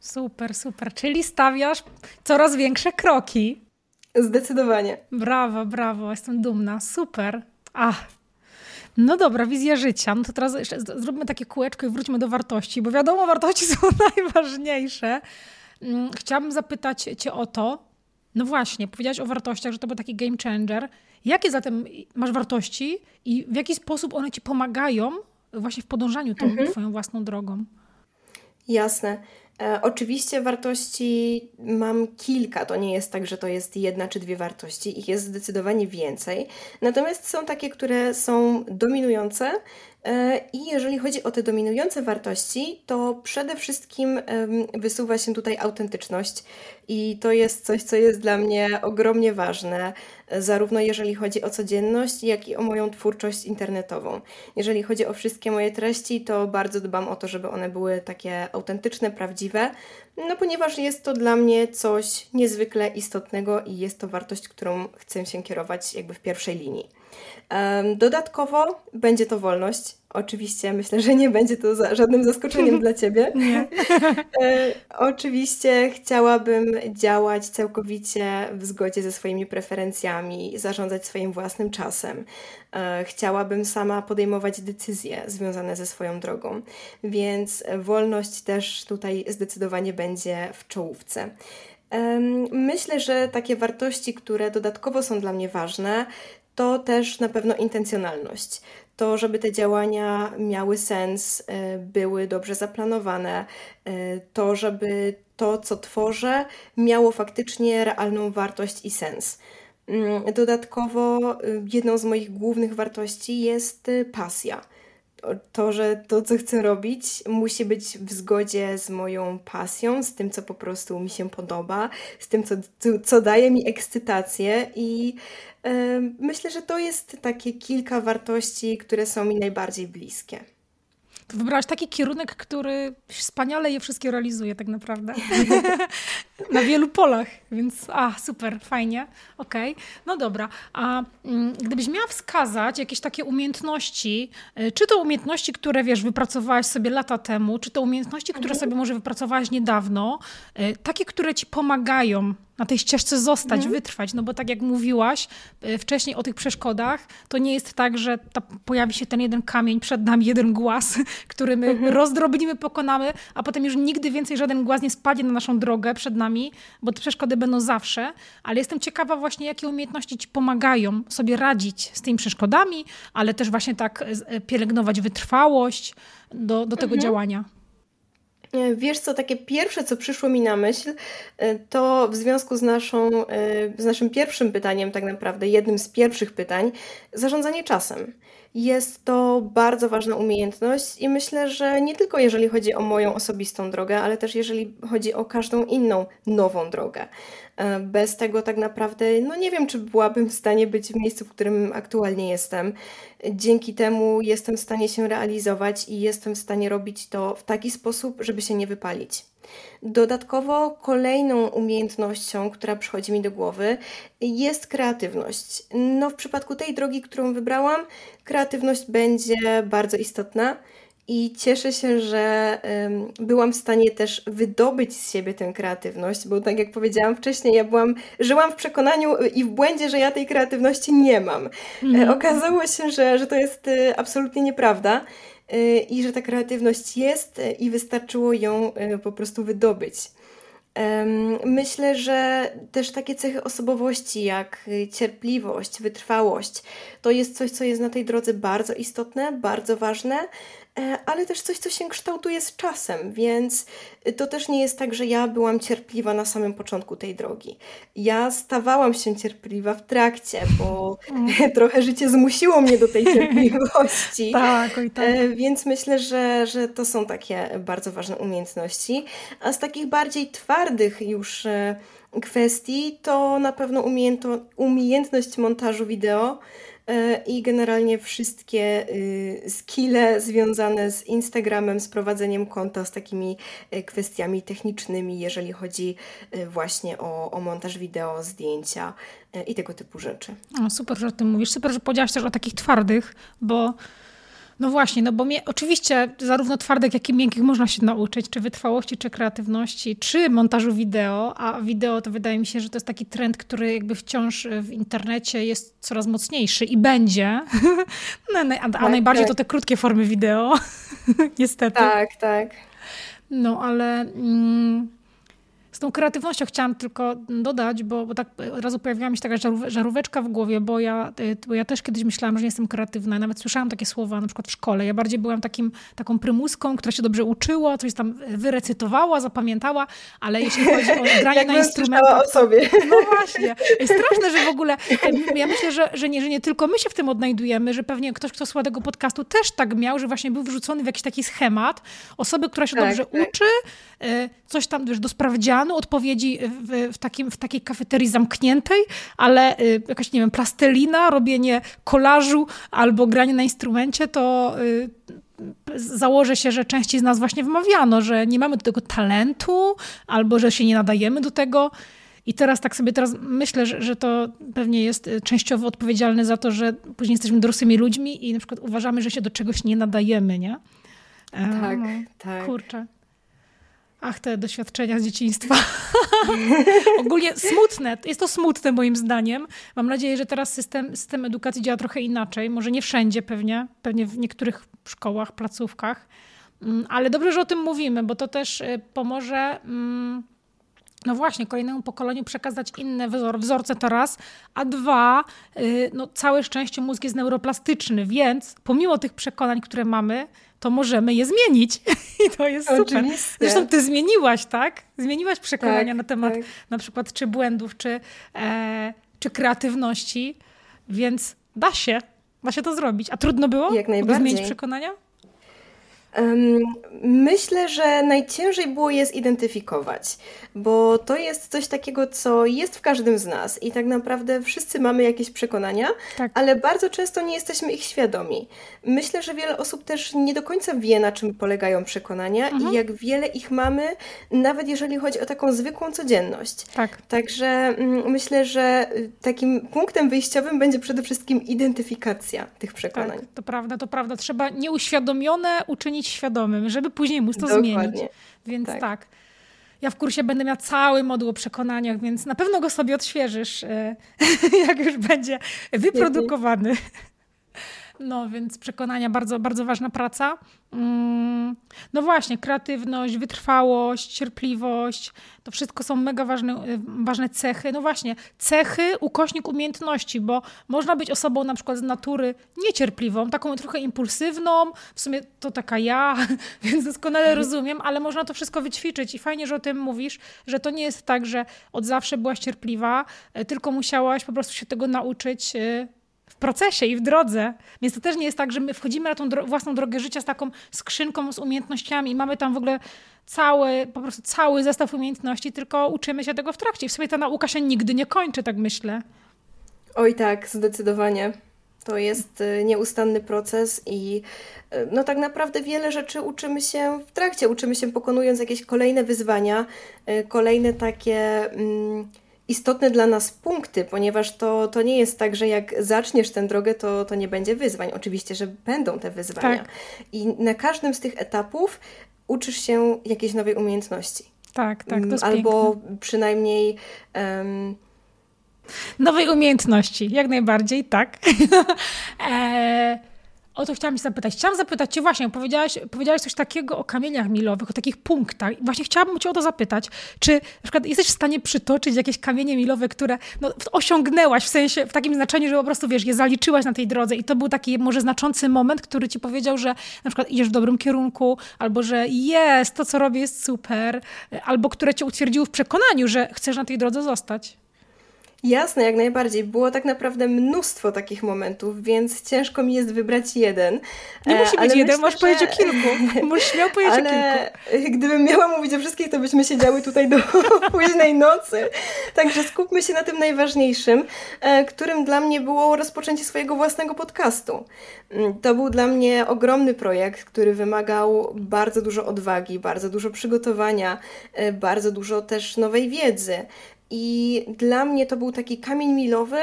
Super, super. Czyli stawiasz coraz większe kroki. Zdecydowanie. Brawo, brawo. Jestem dumna. Super. Ach. No dobra, wizja życia. No to teraz jeszcze zróbmy takie kółeczko i wróćmy do wartości, bo wiadomo, wartości są najważniejsze. Mm, chciałabym zapytać Cię o to, no właśnie, powiedziałaś o wartościach, że to był taki game changer. Jakie zatem masz wartości i w jaki sposób one Ci pomagają właśnie w podążaniu tą mhm. Twoją własną drogą? Jasne. E, oczywiście wartości mam kilka, to nie jest tak, że to jest jedna czy dwie wartości, ich jest zdecydowanie więcej. Natomiast są takie, które są dominujące, I jeżeli chodzi o te dominujące wartości, to przede wszystkim wysuwa się tutaj autentyczność, i to jest coś, co jest dla mnie ogromnie ważne, zarówno jeżeli chodzi o codzienność, jak i o moją twórczość internetową. Jeżeli chodzi o wszystkie moje treści, to bardzo dbam o to, żeby one były takie autentyczne, prawdziwe, no ponieważ jest to dla mnie coś niezwykle istotnego i jest to wartość, którą chcę się kierować jakby w pierwszej linii. Dodatkowo będzie to wolność. Oczywiście myślę, że nie będzie to za, żadnym zaskoczeniem dla Ciebie. Nie. E, oczywiście chciałabym działać całkowicie w zgodzie ze swoimi preferencjami, zarządzać swoim własnym czasem. E, chciałabym sama podejmować decyzje związane ze swoją drogą, więc wolność też tutaj zdecydowanie będzie w czołówce. Myślę, że takie wartości, które dodatkowo są dla mnie ważne, to też na pewno intencjonalność. To, żeby te działania miały sens, e, były dobrze zaplanowane, e, to, żeby to, co tworzę, miało faktycznie realną wartość i sens. Mm, dodatkowo, y, jedną z moich głównych wartości jest y, pasja to, że to, co chcę robić, musi być w zgodzie z moją pasją, z tym, co po prostu mi się podoba, z tym, co, co daje mi ekscytację i yy, myślę, że to jest takie kilka wartości, które są mi najbardziej bliskie. Wybrałaś taki kierunek, który wspaniale je wszystkie realizuje tak naprawdę. Na wielu polach, więc a, super, fajnie, okej. Okay. No dobra, a mm, gdybyś miała wskazać jakieś takie umiejętności, y, czy to umiejętności, które wiesz, wypracowałaś sobie lata temu, czy to umiejętności, które mhm. sobie może wypracowałaś niedawno, y, takie, które ci pomagają na tej ścieżce zostać, mhm. wytrwać, no bo tak jak mówiłaś y, wcześniej o tych przeszkodach, to nie jest tak, że ta, pojawi się ten jeden kamień przed nami, jeden głaz, który my mhm. rozdrobnimy, pokonamy, a potem już nigdy więcej żaden głaz nie spadnie na naszą drogę przed nami, bo te przeszkody będą zawsze, ale jestem ciekawa właśnie, jakie umiejętności ci pomagają sobie radzić z tymi przeszkodami, ale też właśnie tak y, pielęgnować wytrwałość do, do tego mhm. działania. E, wiesz co, takie pierwsze, co przyszło mi na myśl, e, to w związku z, naszą, e, z naszym pierwszym pytaniem, tak naprawdę jednym z pierwszych pytań, zarządzanie czasem. Jest to bardzo ważna umiejętność i myślę, że nie tylko jeżeli chodzi o moją osobistą drogę, ale też jeżeli chodzi o każdą inną nową drogę. E, bez tego tak naprawdę, no nie wiem, czy byłabym w stanie być w miejscu, w którym aktualnie jestem. Dzięki temu jestem w stanie się realizować i jestem w stanie robić to w taki sposób, żeby się nie wypalić. Dodatkowo kolejną umiejętnością, która przychodzi mi do głowy, jest kreatywność. No, w przypadku tej drogi, którą wybrałam, kreatywność będzie bardzo istotna. I cieszę się, że byłam w stanie też wydobyć z siebie tę kreatywność, bo tak jak powiedziałam wcześniej, ja byłam, żyłam w przekonaniu i w błędzie, że ja tej kreatywności nie mam. Mm. Okazało się, że, że to jest e, absolutnie nieprawda i że ta kreatywność jest i wystarczyło ją po prostu wydobyć. Myślę, że też takie cechy osobowości jak cierpliwość, wytrwałość to jest coś, co jest na tej drodze bardzo istotne, bardzo ważne E, ale też coś, co się kształtuje z czasem, więc to też nie jest tak, że ja byłam cierpliwa na samym początku tej drogi. Ja stawałam się cierpliwa w trakcie, bo mm. trochę życie zmusiło mnie do tej cierpliwości. tak, oj tak. E, więc myślę, że, że to są takie bardzo ważne umiejętności. A z takich bardziej twardych już e, kwestii to na pewno umiejętność montażu wideo E, i generalnie wszystkie y, skille związane z Instagramem, z prowadzeniem konta, z takimi e, kwestiami technicznymi, jeżeli chodzi e, właśnie o, o montaż wideo, zdjęcia i tego typu rzeczy. O, super, że o tym mówisz. Super, że powiedziałaś też o takich twardych, bo no właśnie, no bo mnie, oczywiście zarówno twardych, jak i miękkich można się nauczyć, czy wytrwałości, czy kreatywności, czy montażu wideo, a wideo to wydaje mi się, że to jest taki trend, który jakby wciąż w internecie jest coraz mocniejszy i będzie, no, a, a tak, najbardziej tak. to te krótkie formy wideo, niestety. Tak, tak. No ale... Mm, tą kreatywnością chciałam tylko dodać, bo, bo tak od razu pojawiła mi się taka żaróweczka w głowie, bo ja, y, bo ja też kiedyś myślałam, że nie jestem kreatywna. Nawet słyszałam takie słowa na przykład w szkole. Ja bardziej byłam takim, taką prymuską, która się dobrze uczyła, coś tam wyrecytowała, zapamiętała, ale jeśli chodzi o granie na instrumentach... o sobie. No właśnie. Straszne, że w ogóle... Ja myślę, że, że, nie, że nie tylko my się w tym odnajdujemy, że pewnie ktoś, kto słucha tego podcastu też tak miał, że właśnie był wrzucony w jakiś taki schemat osoby, która się tak, dobrze tak. uczy, y, coś tam wiesz, do sprawdzianu, odpowiedzi w, w, takim, w takiej kafeterii zamkniętej, ale y, jakaś, nie wiem, plastelina, robienie kolażu albo granie na instrumencie, to y, założę się, że częściej z nas właśnie wymawiano, że nie mamy do tego talentu albo że się nie nadajemy do tego. I teraz tak sobie teraz myślę, że, że to pewnie jest y, częściowo odpowiedzialne za to, że później jesteśmy dorosłymi ludźmi i na przykład uważamy, że się do czegoś nie nadajemy, nie? Tak, no, tak. Kurczę. Ach, te doświadczenia z dzieciństwa. Ogólnie smutne. Jest to smutne moim zdaniem. Mam nadzieję, że teraz system, system edukacji działa trochę inaczej. Może nie wszędzie pewnie, pewnie w niektórych szkołach, placówkach. Mm, ale dobrze, że o tym mówimy, bo to też y, pomoże mm, no właśnie, kolejnemu pokoleniu przekazać inne wzor wzorce to raz, a dwa, yy, no całe szczęście mózg jest neuroplastyczny, więc pomimo tych przekonań, które mamy, to możemy je zmienić. I to jest super. Oczywiście. Zresztą ty zmieniłaś, tak? Zmieniłaś przekonania tak, na temat tak. na przykład czy błędów, czy, e, czy kreatywności, więc da się. Da się to zrobić. A trudno było, Jak najbardziej. zmienić przekonania? Myślę, że najciężej było je zidentyfikować, bo to jest coś takiego, co jest w każdym z nas i tak naprawdę wszyscy mamy jakieś przekonania, tak. ale bardzo często nie jesteśmy ich świadomi. Myślę, że wiele osób też nie do końca wie, na czym polegają przekonania mhm. i jak wiele ich mamy, nawet jeżeli chodzi o taką zwykłą codzienność. Tak. Także mm, myślę, że y, takim punktem wyjściowym będzie przede wszystkim identyfikacja tych przekonań. Tak, to prawda, to prawda. Trzeba nieuświadomione uczynić świadomym, żeby później móc to Dokładnie. zmienić. Więc tak. tak. Ja w kursie będę miała cały moduł o przekonaniach, więc na pewno go sobie odświeżysz, e, jak już będzie wyprodukowany. No, więc przekonania, bardzo, bardzo ważna praca. Mm, no właśnie, kreatywność, wytrwałość, cierpliwość, to wszystko są mega ważne, y, ważne cechy. No właśnie, cechy, ukośnik umiejętności, bo można być osobą na przykład z natury niecierpliwą, taką trochę impulsywną, w sumie to taka ja, więc doskonale mhm. rozumiem, ale można to wszystko wyćwiczyć i fajnie, że o tym mówisz, że to nie jest tak, że od zawsze byłaś cierpliwa, y, tylko musiałaś po prostu się tego nauczyć y, procesie i w drodze. Więc to też nie jest tak, że my wchodzimy na tą dro własną drogę życia z taką skrzynką z umiejętnościami i mamy tam w ogóle cały, po prostu cały zestaw umiejętności, tylko uczymy się tego w trakcie. W sobie ta nauka się nigdy nie kończy, tak myślę. Oj tak, zdecydowanie. To jest y, nieustanny proces i y, no tak naprawdę wiele rzeczy uczymy się w trakcie, uczymy się pokonując jakieś kolejne wyzwania, y, kolejne takie... Mm, istotne dla nas punkty, ponieważ to, to nie jest tak, że jak zaczniesz tę drogę, to, to nie będzie wyzwań. Oczywiście, że będą te wyzwania. Tak. I na każdym z tych etapów uczysz się jakiejś nowej umiejętności. Tak, tak. Jest Albo piękne. przynajmniej. Um, Nowej umiejętności, jak najbardziej, tak. e o to chciałam Cię zapytać. Chciałam zapytać Cię właśnie, powiedziałaś, powiedziałaś coś takiego o kamieniach milowych, o takich punktach. Właśnie chciałabym Cię o to zapytać. Czy na przykład jesteś w stanie przytoczyć jakieś kamienie milowe, które no, osiągnęłaś w sensie, w takim znaczeniu, że po prostu, wiesz, je zaliczyłaś na tej drodze i to był taki może znaczący moment, który Ci powiedział, że na przykład idziesz w dobrym kierunku, albo że jest, to co robię jest super, albo które Cię utwierdziły w przekonaniu, że chcesz na tej drodze zostać? Jasne, jak najbardziej. Było tak naprawdę mnóstwo takich momentów, więc ciężko mi jest wybrać jeden. Nie musi e, być jeden, myślę, możesz powiedzieć o kilku. Możesz śmiało powiedzieć ale o kilku. Gdybym miała mówić o wszystkich, to byśmy siedziały tutaj do późnej nocy. Także skupmy się na tym najważniejszym, e, którym dla mnie było rozpoczęcie swojego własnego podcastu. Mm, to był dla mnie ogromny projekt, który wymagał bardzo dużo odwagi, bardzo dużo przygotowania, e, bardzo dużo też nowej wiedzy. I dla mnie to był taki kamień milowy,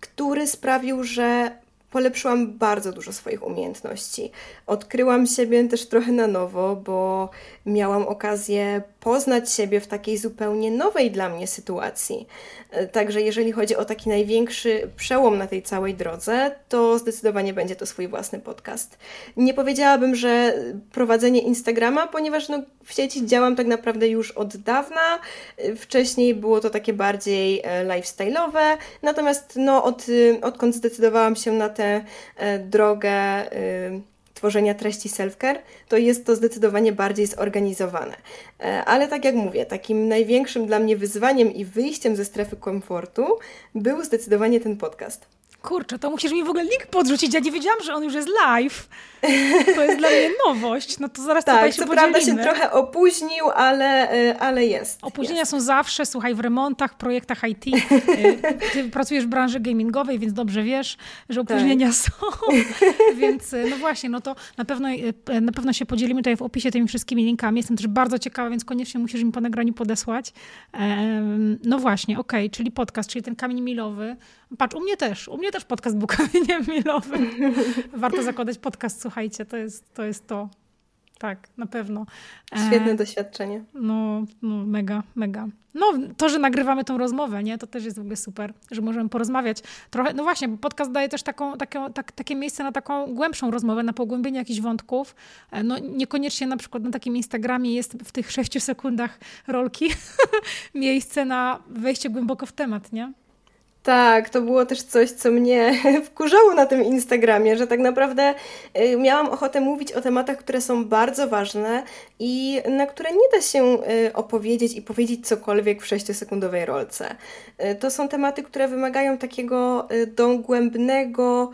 który sprawił, że polepszyłam bardzo dużo swoich umiejętności. Odkryłam siebie też trochę na nowo, bo miałam okazję poznać siebie w takiej zupełnie nowej dla mnie sytuacji. E, także jeżeli chodzi o taki największy przełom na tej całej drodze, to zdecydowanie będzie to swój własny podcast. Nie powiedziałabym, że prowadzenie Instagrama, ponieważ no, w sieci działam tak naprawdę już od dawna. E, wcześniej było to takie bardziej e, lifestyle'owe, natomiast no, od, odkąd zdecydowałam się na tę drogę tworzenia treści self-care, to jest to zdecydowanie bardziej zorganizowane. E, ale tak jak mówię, takim największym dla mnie wyzwaniem i wyjściem ze strefy komfortu był zdecydowanie ten podcast. Kurczę, to musisz mi w ogóle link podrzucić. Ja nie wiedziałam, że on już jest live. To jest dla mnie nowość. No to zaraz tak, tutaj się co podzielimy. prawda się trochę opóźnił, ale, y, ale jest. Opóźnienia jest. są zawsze, słuchaj, w remontach, projektach IT. Y, ty pracujesz w branży gamingowej, więc dobrze wiesz, że opóźnienia tak. są. Więc y, no właśnie, no to na pewno, na pewno się podzielimy tutaj w opisie tymi wszystkimi linkami. Jestem też bardzo ciekawa, więc koniecznie musisz mi po nagraniu podesłać. No właśnie, okej, okay, czyli podcast, czyli ten kamień milowy. Patrz, u mnie też, u mnie też podcast był kamieniem milowym. Warto zakładać podcast, słuchajcie, to jest to. Jest to. tak, na pewno. Świetne e, doświadczenie. No, no, mega, mega. No, to, że nagrywamy tą rozmowę, nie, to też jest w ogóle super, że możemy porozmawiać. Trochę, no właśnie, bo podcast daje też taką, taką, tak, takie miejsce na taką głębszą rozmowę, na pogłębienie jakichś wątków. E, no, niekoniecznie na przykład na takim Instagramie jest w tych sześciu sekundach rolki miejsce na wejście głęboko w temat, nie? Tak, to było też coś, co mnie wkurzało na tym Instagramie, że tak naprawdę y, miałam ochotę mówić o tematach, które są bardzo ważne i na które nie da się y, opowiedzieć i powiedzieć cokolwiek w 6-sekundowej rolce. Y, to są tematy, które wymagają takiego dogłębnego,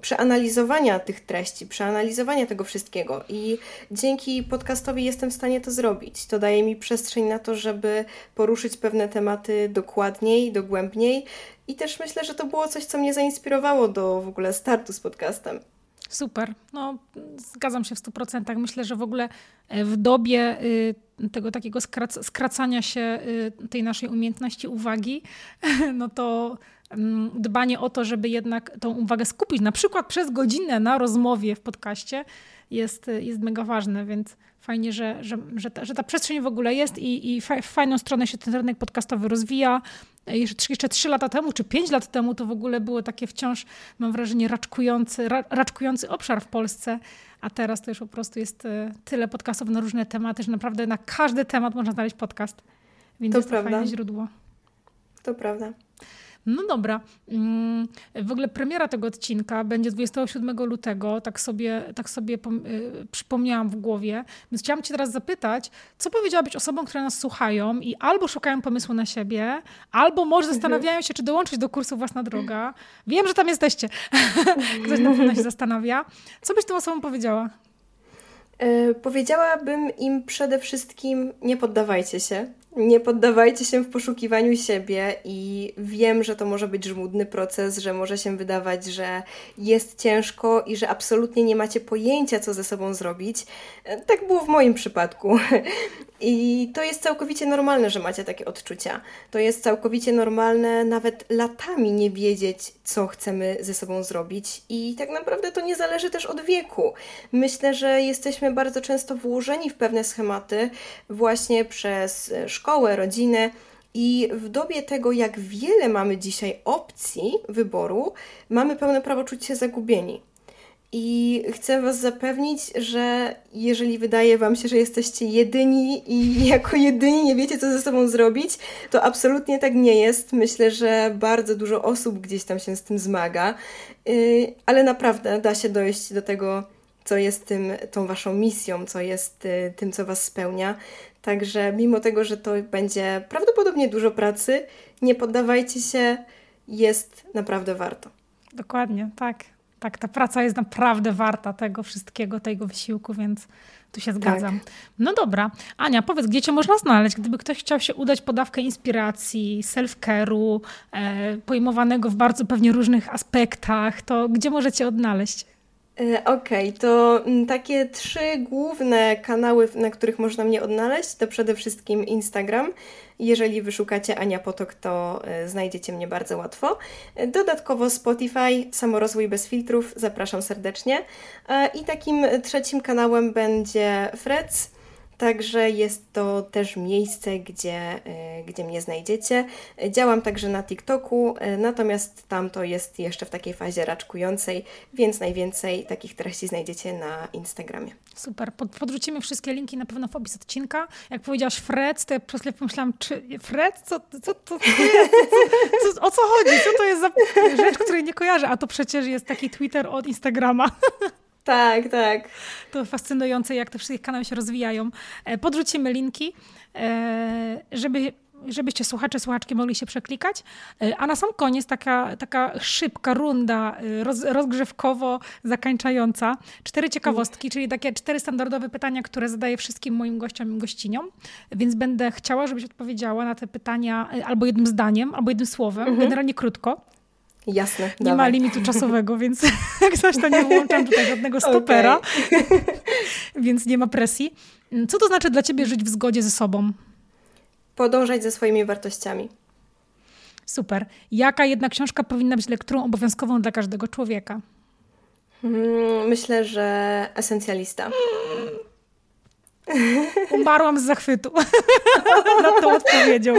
przeanalizowania tych treści, przeanalizowania tego wszystkiego. I dzięki podcastowi jestem w stanie to zrobić. To daje mi przestrzeń na to, żeby poruszyć pewne tematy dokładniej, dogłębniej. I też myślę, że to było coś, co mnie zainspirowało do w ogóle startu z podcastem. Super. No, zgadzam się w 100%. Myślę, że w ogóle e, w dobie y, tego takiego skracania się y, tej naszej umiejętności uwagi, no to dbanie o to, żeby jednak tą uwagę skupić, na przykład przez godzinę na rozmowie w podcaście, jest, jest mega ważne, więc fajnie, że, że, że, ta, że ta przestrzeń w ogóle jest i, i w fajną stronę się ten rynek podcastowy rozwija. Jeszcze, jeszcze 3 lata temu, czy 5 lat temu, to w ogóle było takie wciąż, mam wrażenie, raczkujący, raczkujący obszar w Polsce, a teraz to już po prostu jest e, tyle podcastów na różne tematy, że naprawdę na każdy temat można znaleźć podcast. Więc to jest prawda. to fajne źródło. To prawda. No dobra. Mm, w ogóle premiera tego odcinka będzie 27 lutego, tak sobie, tak sobie y, przypomniałam w głowie. Więc chciałam Cię teraz zapytać, co powiedziałabyś osobom, które nas słuchają i albo szukają pomysłu na siebie, albo może zastanawiają się, czy dołączyć do kursu Własna Droga. Wiem, że tam jesteście. Ktoś na pewno się zastanawia. Co byś tym osobom powiedziała? Yy, powiedziałabym im przede wszystkim nie poddawajcie się nie poddawajcie się w poszukiwaniu siebie i wiem, że to może być żmudny proces, że może się wydawać, że jest ciężko i że absolutnie nie macie pojęcia, co ze sobą zrobić. Tak było w moim przypadku. I to jest całkowicie normalne, że macie takie odczucia. To jest całkowicie normalne nawet latami nie wiedzieć, co chcemy ze sobą zrobić. I tak naprawdę to nie zależy też od wieku. Myślę, że jesteśmy bardzo często włożeni w pewne schematy właśnie przez szkołę, rodzinę. I w dobie tego, jak wiele mamy dzisiaj opcji wyboru, mamy pełne prawo czuć się zagubieni. I chcę Was zapewnić, że jeżeli wydaje Wam się, że jesteście jedyni i jako jedyni nie wiecie, co ze sobą zrobić, to absolutnie tak nie jest. Myślę, że bardzo dużo osób gdzieś tam się z tym zmaga, y, ale naprawdę da się dojść do tego, co jest tym, tą Waszą misją, co jest y, tym, co Was spełnia. Także mimo tego, że to będzie prawdopodobnie dużo pracy, nie poddawajcie się, jest naprawdę warto. Dokładnie, tak. Tak, ta praca jest naprawdę warta tego wszystkiego, tego wysiłku, więc tu się zgadzam. Tak. No dobra. Ania, powiedz, gdzie cię można znaleźć? Gdyby ktoś chciał się udać po dawkę inspiracji, self-care'u, e, pojmowanego w bardzo pewnie różnych aspektach, to gdzie możecie odnaleźć? E, okej, okay, to mm, takie trzy główne kanały, na których można mnie odnaleźć, to przede wszystkim Instagram. Jeżeli wyszukacie Ania Potok, to e, znajdziecie mnie bardzo łatwo. E, dodatkowo Spotify, Samorozwój bez filtrów, zapraszam serdecznie. I takim trzecim kanałem będzie Freds Także jest to też miejsce, gdzie, y, gdzie mnie znajdziecie. Działam także na TikToku, y, natomiast tam to jest jeszcze w takiej fazie raczkującej, więc najwięcej takich treści znajdziecie na Instagramie. Super. Podrzucimy wszystkie linki na pewno w opis odcinka. Jak powiedziałaś Fred, to ja przez chwilę pomyślałam, czy Fred? Co, co, co, co, o co chodzi? Co to jest za rzecz, której nie kojarzę? A to przecież jest taki Twitter od Instagrama. Tak, tak. To fascynujące, jak te wszystkie kanały się rozwijają. E, podrzucimy linki, e, żeby żebyście słuchacze, słuchaczki mogli się przeklikać. E, a na sam koniec taka, taka szybka runda roz, rozgrzewkowo zakończająca. Cztery ciekawostki, czyli takie cztery standardowe pytania, które zadaję wszystkim moim gościom i gościniom. Więc będę chciała, żebyś odpowiedziała na te pytania albo jednym zdaniem, albo jednym słowem, mhm. generalnie krótko. Jasne. Nie dawaj. ma limitu czasowego, więc jak coś, to nie włączam tutaj żadnego stopera, okay. więc nie ma presji. Co to znaczy dla ciebie żyć w zgodzie ze sobą? Podążać ze swoimi wartościami. Super. Jaka jedna książka powinna być lekturą obowiązkową dla każdego człowieka? Hmm, myślę, że esencjalista. Umarłam z zachwytu nad tą odpowiedzią.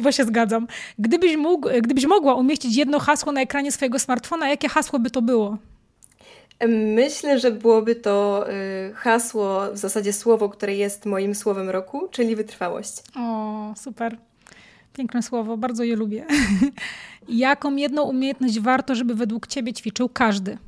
Bo się zgadzam. Gdybyś, mógł, gdybyś mogła umieścić jedno hasło na ekranie swojego smartfona, jakie hasło by to było? Myślę, że byłoby to y, hasło, w zasadzie słowo, które jest moim słowem roku, czyli wytrwałość. O, super. Piękne słowo, bardzo je lubię. Jaką jedną umiejętność warto, żeby według Ciebie ćwiczył każdy?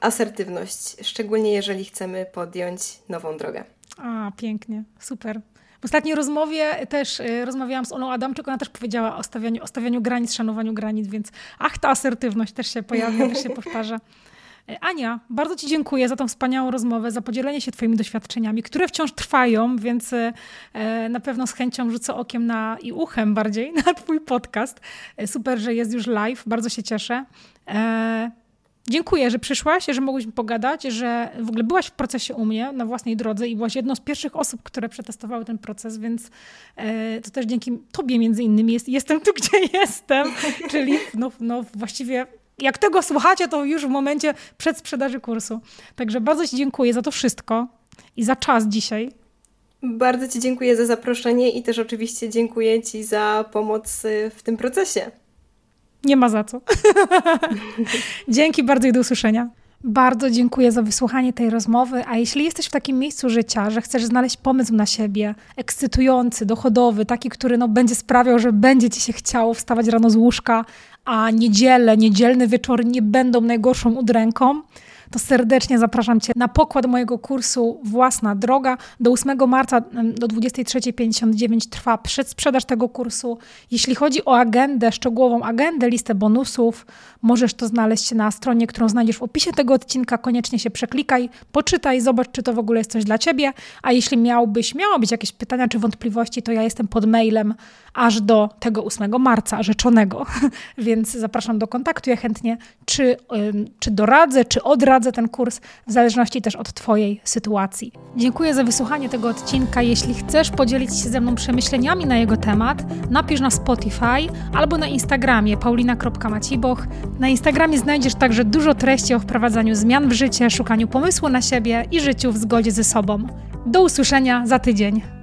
Asertywność, szczególnie jeżeli chcemy podjąć nową drogę. A, pięknie, super. W ostatniej rozmowie też y, rozmawiałam z Olą Adamczyk, ona też powiedziała o stawianiu, o stawianiu granic, szanowaniu granic, więc ach, ta asertywność też się pojawia, też się powtarza. Y, Ania, bardzo Ci dziękuję za tą wspaniałą rozmowę, za podzielenie się Twoimi doświadczeniami, które wciąż trwają, więc y, na pewno z chęcią rzucę okiem na i uchem bardziej na Twój podcast. Super, że jest już live, bardzo się cieszę. Dziękuję, że przyszłaś, że mogłyśmy pogadać, że w ogóle byłaś w procesie u mnie na własnej drodze i byłaś jedną z pierwszych osób, które przetestowały ten proces, więc e, to też dzięki Tobie między innymi jest, jestem tu, gdzie jestem, czyli no, no właściwie jak tego słuchacie, to już w momencie przed sprzedaży kursu. Także bardzo Ci dziękuję za to wszystko i za czas dzisiaj. Bardzo Ci dziękuję za zaproszenie i też oczywiście dziękuję Ci za pomoc y, w tym procesie. Nie ma za co. Dzięki bardzo i do usłyszenia. Bardzo dziękuję za wysłuchanie tej rozmowy. A jeśli jesteś w takim miejscu życia, że chcesz znaleźć pomysł na siebie, ekscytujący, dochodowy, taki, który no, będzie sprawiał, że będzie ci się chciało wstawać rano z łóżka, a niedzielę, niedzielne wieczory nie będą najgorszą udręką, to serdecznie zapraszam Cię na pokład mojego kursu Własna Droga. Do 8 marca do 23.59 trwa przedsprzedaż tego kursu. Jeśli chodzi o agendę, szczegółową agendę, listę bonusów, możesz to znaleźć na stronie, którą znajdziesz w opisie tego odcinka. Koniecznie się przeklikaj, poczytaj, zobacz, czy to w ogóle jest coś dla Ciebie. A jeśli miałbyś, miało być jakieś pytania czy wątpliwości, to ja jestem pod mailem aż do tego 8 marca rzeczonego. Więc zapraszam do kontaktu. Ja chętnie czy, czy doradzę, czy odradzę ten kurs, w zależności też od Twojej sytuacji. Dziękuję za wysłuchanie tego odcinka. Jeśli chcesz podzielić się ze mną przemyśleniami na jego temat, napisz na Spotify albo na Instagramie paulina.maciboch. Na Instagramie znajdziesz także dużo treści o wprowadzaniu zmian w życie, szukaniu pomysłu na siebie i życiu w zgodzie ze sobą. Do usłyszenia za tydzień.